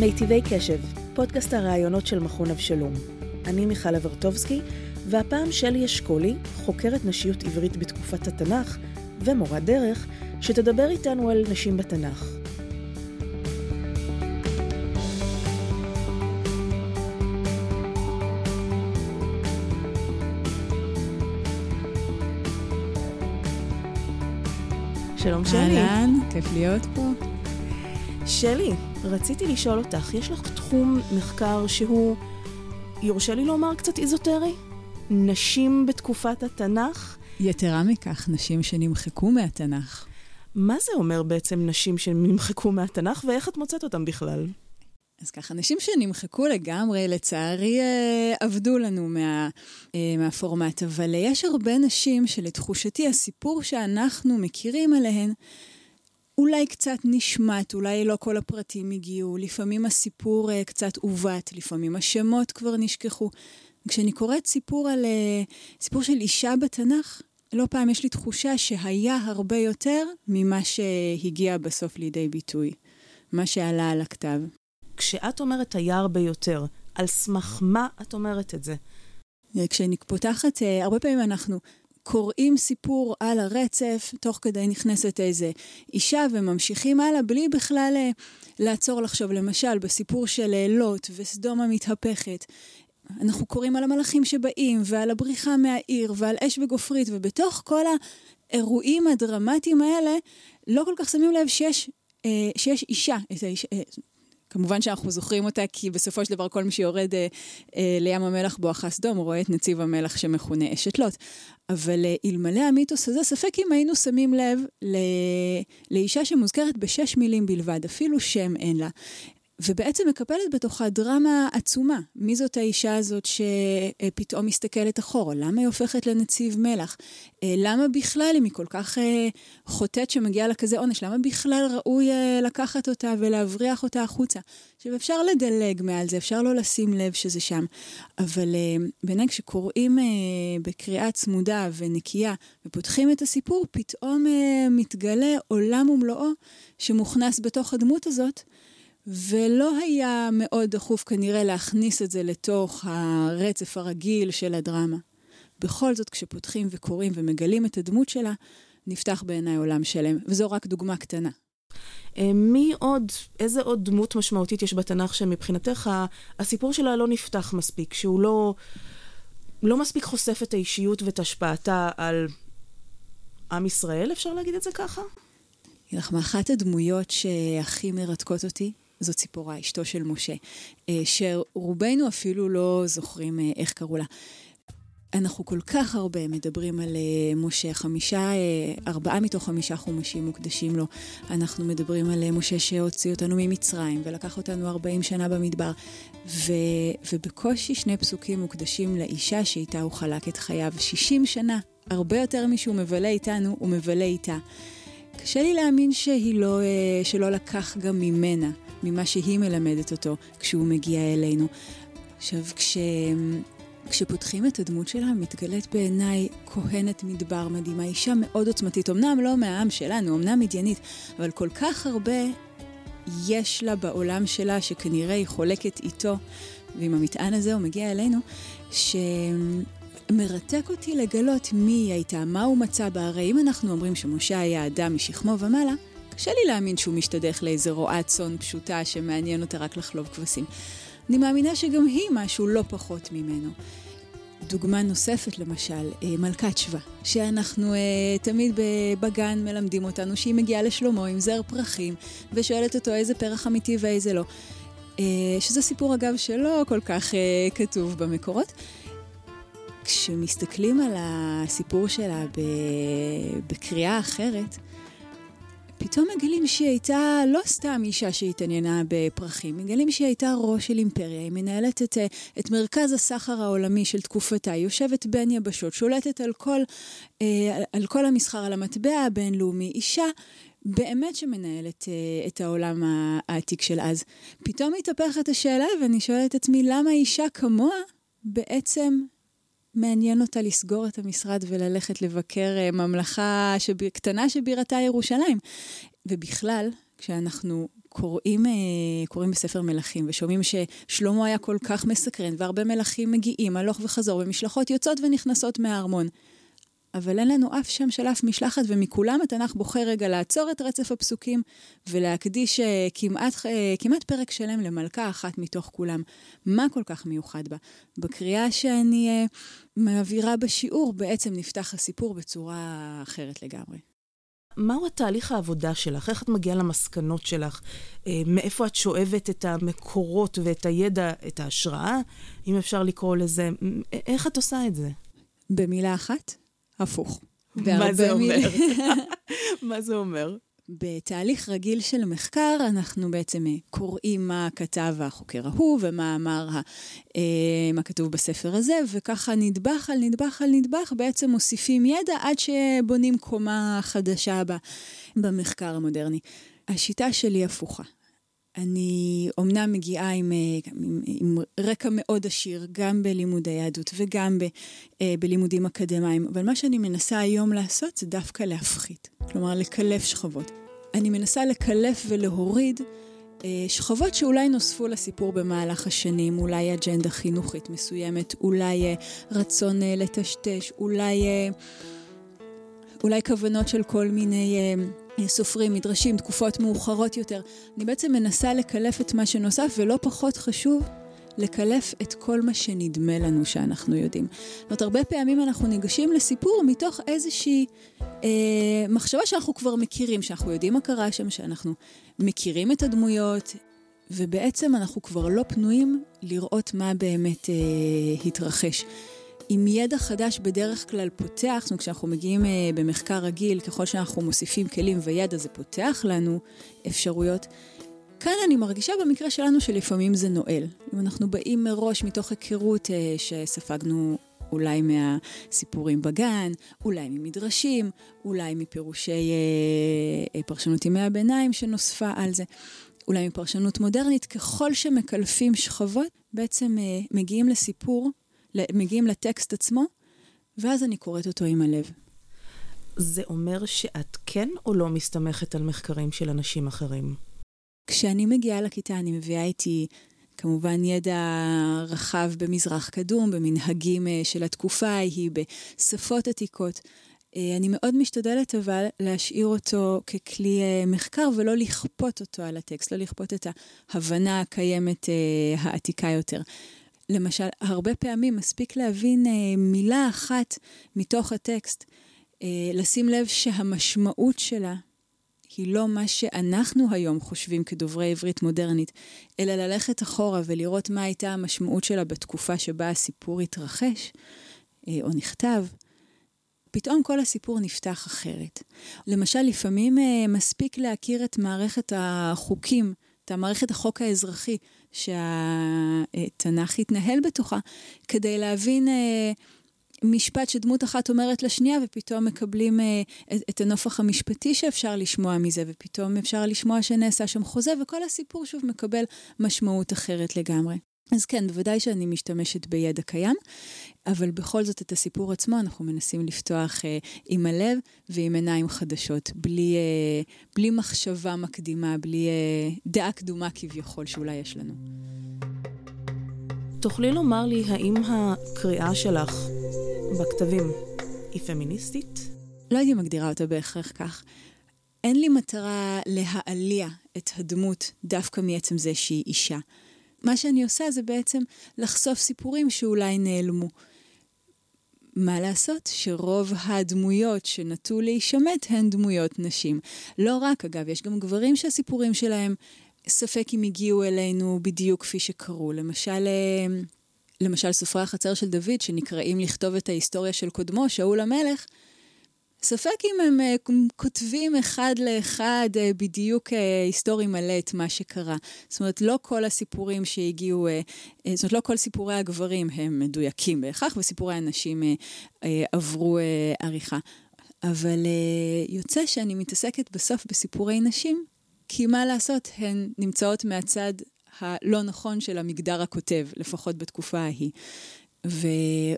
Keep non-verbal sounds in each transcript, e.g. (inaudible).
מיטיבי קשב, פודקאסט הראיונות של מכון אבשלום. אני מיכל אברטובסקי, והפעם שלי אשכולי, חוקרת נשיות עברית בתקופת התנ"ך, ומורה דרך, שתדבר איתנו על נשים בתנ"ך. שלום שלי. אהלן, כיף להיות פה. שלי, רציתי לשאול אותך, יש לך תחום מחקר שהוא, יורשה לי לומר, קצת איזוטרי? נשים בתקופת התנ"ך? יתרה מכך, נשים שנמחקו מהתנ"ך. מה זה אומר בעצם נשים שנמחקו מהתנ"ך, ואיך את מוצאת אותם בכלל? אז ככה, נשים שנמחקו לגמרי, לצערי, אה, עבדו לנו מה, אה, מהפורמט, אבל יש הרבה נשים שלתחושתי הסיפור שאנחנו מכירים עליהן, אולי קצת נשמט, אולי לא כל הפרטים הגיעו, לפעמים הסיפור uh, קצת עוות, לפעמים השמות כבר נשכחו. כשאני קוראת סיפור על, uh, סיפור של אישה בתנ"ך, לא פעם יש לי תחושה שהיה הרבה יותר ממה שהגיע בסוף לידי ביטוי, מה שעלה על הכתב. כשאת אומרת היה הרבה יותר, על סמך מה את אומרת את זה? כשאני פותחת, uh, הרבה פעמים אנחנו קוראים סיפור על הרצף, תוך כדי נכנסת איזה אישה וממשיכים הלאה, בלי בכלל אה, לעצור לחשוב. למשל, בסיפור של אה, לוט וסדום המתהפכת, אנחנו קוראים על המלאכים שבאים, ועל הבריחה מהעיר, ועל אש וגופרית, ובתוך כל האירועים הדרמטיים האלה, לא כל כך שמים לב שיש, אה, שיש אישה, את האישה, כמובן שאנחנו זוכרים אותה, כי בסופו של דבר כל מי שיורד אה, אה, לים המלח בואכה סדום, רואה את נציב המלח שמכונה אשת לוט. אבל אה, אלמלא המיתוס הזה, ספק אם היינו שמים לב ל... לאישה שמוזכרת בשש מילים בלבד, אפילו שם אין לה. ובעצם מקפלת בתוכה דרמה עצומה. מי זאת האישה הזאת שפתאום מסתכלת אחורה? למה היא הופכת לנציב מלח? אה, למה בכלל, אם היא כל כך אה, חוטאת שמגיעה לה כזה עונש, למה בכלל ראוי אה, לקחת אותה ולהבריח אותה החוצה? עכשיו, אפשר לדלג מעל זה, אפשר לא לשים לב שזה שם, אבל בעיניי כשקוראים בקריאה צמודה ונקייה ופותחים את הסיפור, פתאום מתגלה עולם ומלואו שמוכנס בתוך הדמות הזאת. ולא היה מאוד דחוף כנראה להכניס את זה לתוך הרצף הרגיל של הדרמה. בכל זאת, כשפותחים וקוראים ומגלים את הדמות שלה, נפתח בעיניי עולם שלם, וזו רק דוגמה קטנה. אה, מי עוד, איזה עוד דמות משמעותית יש בתנ"ך שמבחינתך הסיפור שלה לא נפתח מספיק, שהוא לא, לא מספיק חושף את האישיות ואת השפעתה על עם ישראל, אפשר להגיד את זה ככה? אגיד לך, מאחת הדמויות שהכי מרתקות אותי, זאת ציפורה, אשתו של משה, אה, שרובנו אפילו לא זוכרים אה, איך קראו לה. אנחנו כל כך הרבה מדברים על uh, משה, חמישה, ארבעה מתוך חמישה חומשים מוקדשים לו. אנחנו מדברים על משה שהוציא אותנו ממצרים ולקח אותנו ארבעים שנה במדבר. ו, ובקושי שני פסוקים מוקדשים לאישה שאיתה הוא חלק את חייו. שישים שנה, הרבה יותר משהוא מבלה איתנו, הוא מבלה איתה. קשה לי להאמין שהיא לא, שלא לקח גם ממנה. ממה שהיא מלמדת אותו כשהוא מגיע אלינו. עכשיו, כש... כשפותחים את הדמות שלה, מתגלית בעיניי כהנת מדבר מדהימה, אישה מאוד עוצמתית, אמנם לא מהעם שלנו, אמנם מדיינית, אבל כל כך הרבה יש לה בעולם שלה, שכנראה היא חולקת איתו, ועם המטען הזה הוא מגיע אלינו, שמרתק אותי לגלות מי היא הייתה, מה הוא מצא בה. הרי אם אנחנו אומרים שמשה היה אדם משכמו ומעלה, קשה לי להאמין שהוא משתדך לאיזה רועת צאן פשוטה שמעניין אותה רק לחלוב כבשים. אני מאמינה שגם היא משהו לא פחות ממנו. דוגמה נוספת למשל, אה, מלכת שבא, שאנחנו אה, תמיד בגן מלמדים אותנו שהיא מגיעה לשלמה עם זר פרחים ושואלת אותו איזה פרח אמיתי ואיזה לא. אה, שזה סיפור אגב שלא כל כך כתוב במקורות. כשמסתכלים על הסיפור שלה בקריאה אחרת, פתאום מגלים שהיא הייתה לא סתם אישה שהתעניינה בפרחים, מגלים שהיא הייתה ראש של אימפריה, היא מנהלת את, אה, את מרכז הסחר העולמי של תקופתה, היא יושבת בין יבשות, שולטת על כל, אה, על כל המסחר, על המטבע הבינלאומי, אישה באמת שמנהלת uh, את העולם העתיק של אז. פתאום מתהפכת השאלה ואני שואלת את עצמי, למה אישה כמוה בעצם מעניין אותה לסגור את המשרד וללכת לבקר אה, ממלכה שב... קטנה שבירתה ירושלים. ובכלל, כשאנחנו קוראים, אה, קוראים בספר מלכים ושומעים ששלמה היה כל כך מסקרן והרבה מלכים מגיעים הלוך וחזור ומשלחות יוצאות ונכנסות מהארמון. אבל אין לנו אף שם של אף משלחת, ומכולם התנ"ך בוחר רגע לעצור את רצף הפסוקים ולהקדיש uh, כמעט, uh, כמעט פרק שלם למלכה אחת מתוך כולם. מה כל כך מיוחד בה? בקריאה שאני uh, מעבירה בשיעור, בעצם נפתח הסיפור בצורה אחרת לגמרי. מהו התהליך העבודה שלך? איך את מגיעה למסקנות שלך? מאיפה את שואבת את המקורות ואת הידע, את ההשראה, אם אפשר לקרוא לזה? איך את עושה את זה? במילה אחת, הפוך. מה זה אומר? (laughs) מה זה אומר? בתהליך רגיל של מחקר, אנחנו בעצם אה, קוראים מה כתב החוקר ההוא ומה אמר, אה, מה כתוב בספר הזה, וככה נדבך על נדבך על נדבך, בעצם מוסיפים ידע עד שבונים קומה חדשה במחקר המודרני. השיטה שלי הפוכה. אני אומנם מגיעה עם, אה, עם, עם רקע מאוד עשיר, גם בלימודי יהדות וגם ב, אה, בלימודים אקדמיים, אבל מה שאני מנסה היום לעשות זה דווקא להפחית, כלומר לקלף שכבות. אני מנסה לקלף ולהוריד אה, שכבות שאולי נוספו לסיפור במהלך השנים, אולי אג'נדה חינוכית מסוימת, אולי רצון לטשטש, אולי, אולי כוונות של כל מיני... סופרים, מדרשים, תקופות מאוחרות יותר. אני בעצם מנסה לקלף את מה שנוסף, ולא פחות חשוב, לקלף את כל מה שנדמה לנו שאנחנו יודעים. זאת אומרת, הרבה פעמים אנחנו ניגשים לסיפור מתוך איזושהי אה, מחשבה שאנחנו כבר מכירים, שאנחנו יודעים מה קרה שם, שאנחנו מכירים את הדמויות, ובעצם אנחנו כבר לא פנויים לראות מה באמת אה, התרחש. עם ידע חדש בדרך כלל פותח, זאת אומרת, כשאנחנו מגיעים uh, במחקר רגיל, ככל שאנחנו מוסיפים כלים וידע זה פותח לנו אפשרויות. כאן אני מרגישה במקרה שלנו שלפעמים זה נועל. אם אנחנו באים מראש מתוך היכרות uh, שספגנו אולי מהסיפורים בגן, אולי ממדרשים, אולי מפירושי uh, פרשנות ימי הביניים שנוספה על זה, אולי מפרשנות מודרנית, ככל שמקלפים שכבות, בעצם uh, מגיעים לסיפור מגיעים לטקסט עצמו, ואז אני קוראת אותו עם הלב. זה אומר שאת כן או לא מסתמכת על מחקרים של אנשים אחרים? כשאני מגיעה לכיתה, אני מביאה איתי כמובן ידע רחב במזרח קדום, במנהגים אה, של התקופה ההיא, בשפות עתיקות. אה, אני מאוד משתדלת אבל להשאיר אותו ככלי אה, מחקר ולא לכפות אותו על הטקסט, לא לכפות את ההבנה הקיימת העתיקה יותר. למשל, הרבה פעמים מספיק להבין אה, מילה אחת מתוך הטקסט, אה, לשים לב שהמשמעות שלה היא לא מה שאנחנו היום חושבים כדוברי עברית מודרנית, אלא ללכת אחורה ולראות מה הייתה המשמעות שלה בתקופה שבה הסיפור התרחש אה, או נכתב. פתאום כל הסיפור נפתח אחרת. למשל, לפעמים אה, מספיק להכיר את מערכת החוקים, את המערכת החוק האזרחי שהתנ"ך התנהל בתוכה, כדי להבין אה, משפט שדמות אחת אומרת לשנייה, ופתאום מקבלים אה, את, את הנופח המשפטי שאפשר לשמוע מזה, ופתאום אפשר לשמוע שנעשה שם חוזה, וכל הסיפור שוב מקבל משמעות אחרת לגמרי. אז כן, בוודאי שאני משתמשת בידע קיים, אבל בכל זאת את הסיפור עצמו אנחנו מנסים לפתוח אה, עם הלב ועם עיניים חדשות, בלי, אה, בלי מחשבה מקדימה, בלי אה, דעה קדומה כביכול שאולי יש לנו. תוכלי לומר לי האם הקריאה שלך בכתבים היא פמיניסטית? לא הייתי מגדירה אותה בהכרח כך. אין לי מטרה להעליע את הדמות דווקא מעצם זה שהיא אישה. מה שאני עושה זה בעצם לחשוף סיפורים שאולי נעלמו. מה לעשות שרוב הדמויות שנטו להישמט הן דמויות נשים. לא רק, אגב, יש גם גברים שהסיפורים שלהם, ספק אם הגיעו אלינו בדיוק כפי שקרו. למשל, אה, למשל סופרי החצר של דוד, שנקראים לכתוב את ההיסטוריה של קודמו, שאול המלך, ספק אם הם uh, כותבים אחד לאחד uh, בדיוק uh, היסטורי מלא את מה שקרה. זאת אומרת, לא כל הסיפורים שהגיעו, זאת אומרת, לא כל סיפורי הגברים הם מדויקים בהכרח, וסיפורי הנשים עברו עריכה. אבל יוצא שאני מתעסקת בסוף בסיפורי נשים, כי מה לעשות, הן נמצאות מהצד הלא נכון של המגדר הכותב, לפחות בתקופה ההיא.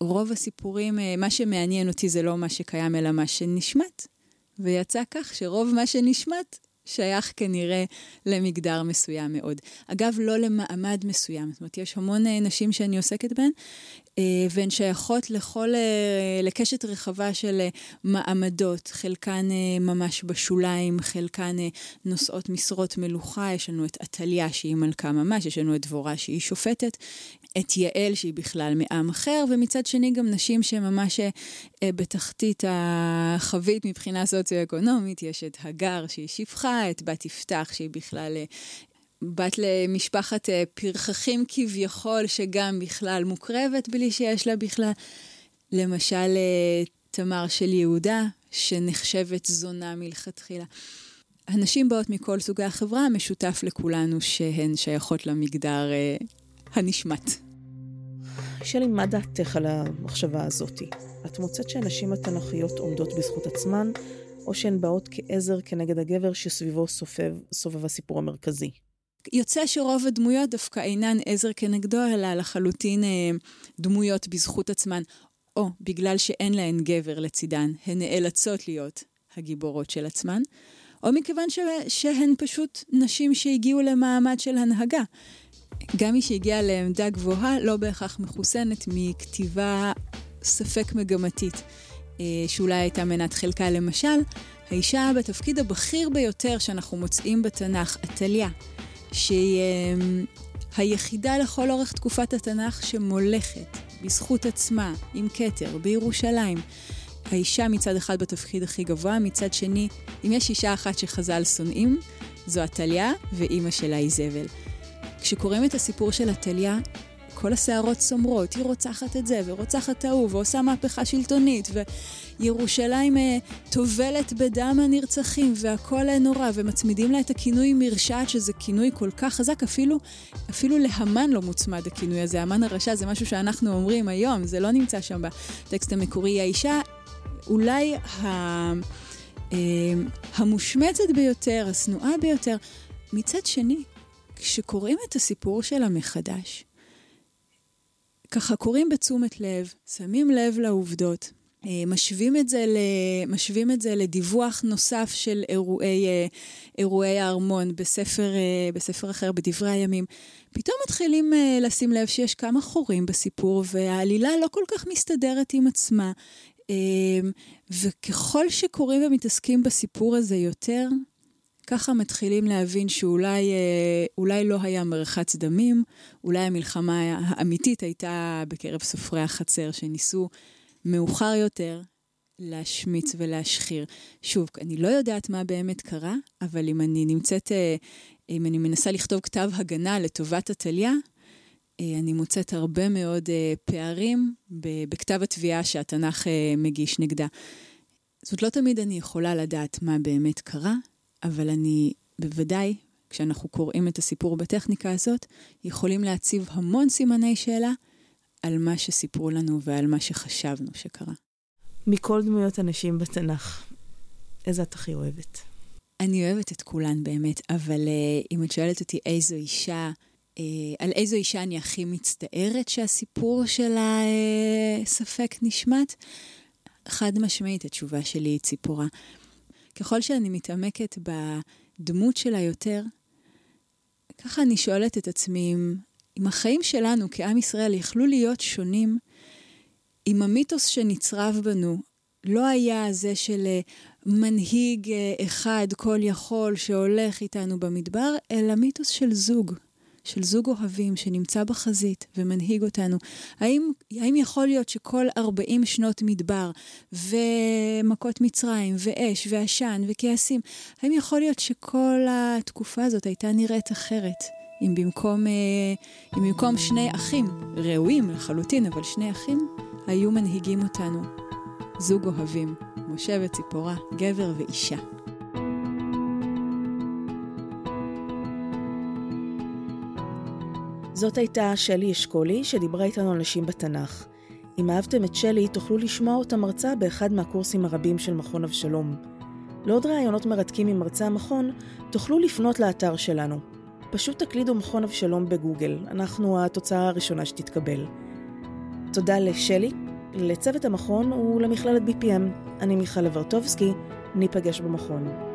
ורוב הסיפורים, אה, מה שמעניין אותי זה לא מה שקיים, אלא מה שנשמט. ויצא כך שרוב מה שנשמט שייך כנראה למגדר מסוים מאוד. אגב, לא למעמד מסוים. זאת אומרת, יש המון אה, נשים שאני עוסקת בהן, אה, והן שייכות לכל, אה, לקשת רחבה של מעמדות. חלקן ממש בשוליים, חלקן נושאות משרות מלוכה. יש לנו את עתליה, שהיא מלכה ממש, יש לנו את דבורה, שהיא שופטת. את יעל, שהיא בכלל מעם אחר, ומצד שני גם נשים שהן ממש אה, בתחתית החבית מבחינה סוציו-אקונומית. יש את הגר, שהיא שפחה, את בת יפתח, שהיא בכלל אה, בת למשפחת אה, פרחחים כביכול, שגם בכלל מוקרבת בלי שיש לה בכלל. למשל, תמר של יהודה, שנחשבת זונה מלכתחילה. הנשים באות מכל סוגי החברה, המשותף לכולנו שהן שייכות למגדר הנשמט. שלי, מה דעתך על המחשבה הזאתי? את מוצאת שהנשים התנ"כיות עומדות בזכות עצמן, או שהן באות כעזר כנגד הגבר שסביבו סובב, סובב הסיפור המרכזי? יוצא שרוב הדמויות דווקא אינן עזר כנגדו, אלא לחלוטין אה, דמויות בזכות עצמן, או בגלל שאין להן גבר לצידן, הן נאלצות להיות הגיבורות של עצמן, או מכיוון ש... שהן פשוט נשים שהגיעו למעמד של הנהגה. גם מי שהגיעה לעמדה גבוהה לא בהכרח מחוסנת מכתיבה ספק מגמתית, שאולי הייתה מנת חלקה. למשל, האישה בתפקיד הבכיר ביותר שאנחנו מוצאים בתנ"ך, עתליה, שהיא אה, היחידה לכל אורך תקופת התנ"ך שמולכת בזכות עצמה, עם כתר, בירושלים. האישה מצד אחד בתפקיד הכי גבוה, מצד שני, אם יש אישה אחת שחז"ל שונאים, זו עתליה, ואימא שלה איזבל. כשקוראים את הסיפור של עתליה, כל השערות צומרות, היא רוצחת את זה, ורוצחת ההוא, ועושה מהפכה שלטונית, וירושלים אה, טובלת בדם הנרצחים, והכל נורא, ומצמידים לה את הכינוי מרשעת, שזה כינוי כל כך חזק, אפילו, אפילו להמן לא מוצמד הכינוי הזה. המן הרשע זה משהו שאנחנו אומרים היום, זה לא נמצא שם בטקסט המקורי. האישה, אולי ה... אה, המושמצת ביותר, השנואה ביותר. מצד שני, כשקוראים את הסיפור שלה מחדש, ככה קוראים בתשומת לב, שמים לב לעובדות, אה, משווים את זה, ל, משווים את זה לדיווח נוסף של אירועי, אה, אירועי הארמון בספר, אה, בספר אחר, בדברי הימים. פתאום מתחילים לשים לב שיש כמה חורים בסיפור, והעלילה לא כל כך מסתדרת עם עצמה. וככל שקוראים ומתעסקים בסיפור הזה יותר, ככה מתחילים להבין שאולי אה, אולי לא היה מרחץ דמים, אולי המלחמה האמיתית הייתה בקרב סופרי החצר שניסו מאוחר יותר להשמיץ ולהשחיר. שוב, אני לא יודעת מה באמת קרה, אבל אם אני נמצאת, אה, אם אני מנסה לכתוב כתב הגנה לטובת עתליה, אה, אני מוצאת הרבה מאוד פערים בכתב התביעה שהתנ"ך מגיש נגדה. זאת לא תמיד אני יכולה לדעת מה באמת קרה, אבל אני בוודאי, כשאנחנו קוראים את הסיפור בטכניקה הזאת, יכולים להציב המון סימני שאלה על מה שסיפרו לנו ועל מה שחשבנו שקרה. מכל דמויות הנשים בתנ"ך, איזה את הכי אוהבת? אני אוהבת את כולן באמת, אבל uh, אם את שואלת אותי איזו אישה, uh, על איזו אישה אני הכי מצטערת שהסיפור שלה uh, ספק נשמט, חד משמעית התשובה שלי היא ציפורה. ככל שאני מתעמקת בדמות שלה יותר, ככה אני שואלת את עצמי אם, אם החיים שלנו כעם ישראל יכלו להיות שונים, אם המיתוס שנצרב בנו לא היה זה של אה, מנהיג אה, אחד כל יכול שהולך איתנו במדבר, אלא מיתוס של זוג. של זוג אוהבים שנמצא בחזית ומנהיג אותנו. האם, האם יכול להיות שכל 40 שנות מדבר ומכות מצרים ואש ועשן וכעסים, האם יכול להיות שכל התקופה הזאת הייתה נראית אחרת? אם במקום, אה, אם במקום שני אחים, ראויים לחלוטין, אבל שני אחים, היו מנהיגים אותנו. זוג אוהבים, משה וציפורה, גבר ואישה. זאת הייתה שלי אשכולי, שדיברה איתנו על נשים בתנ"ך. אם אהבתם את שלי, תוכלו לשמוע אותה מרצה באחד מהקורסים הרבים של מכון אבשלום. לעוד רעיונות מרתקים עם מרצה המכון, תוכלו לפנות לאתר שלנו. פשוט תקלידו מכון אבשלום בגוגל, אנחנו התוצאה הראשונה שתתקבל. תודה לשלי, לצוות המכון ולמכללת BPM. אני מיכל לברטובסקי, ניפגש במכון.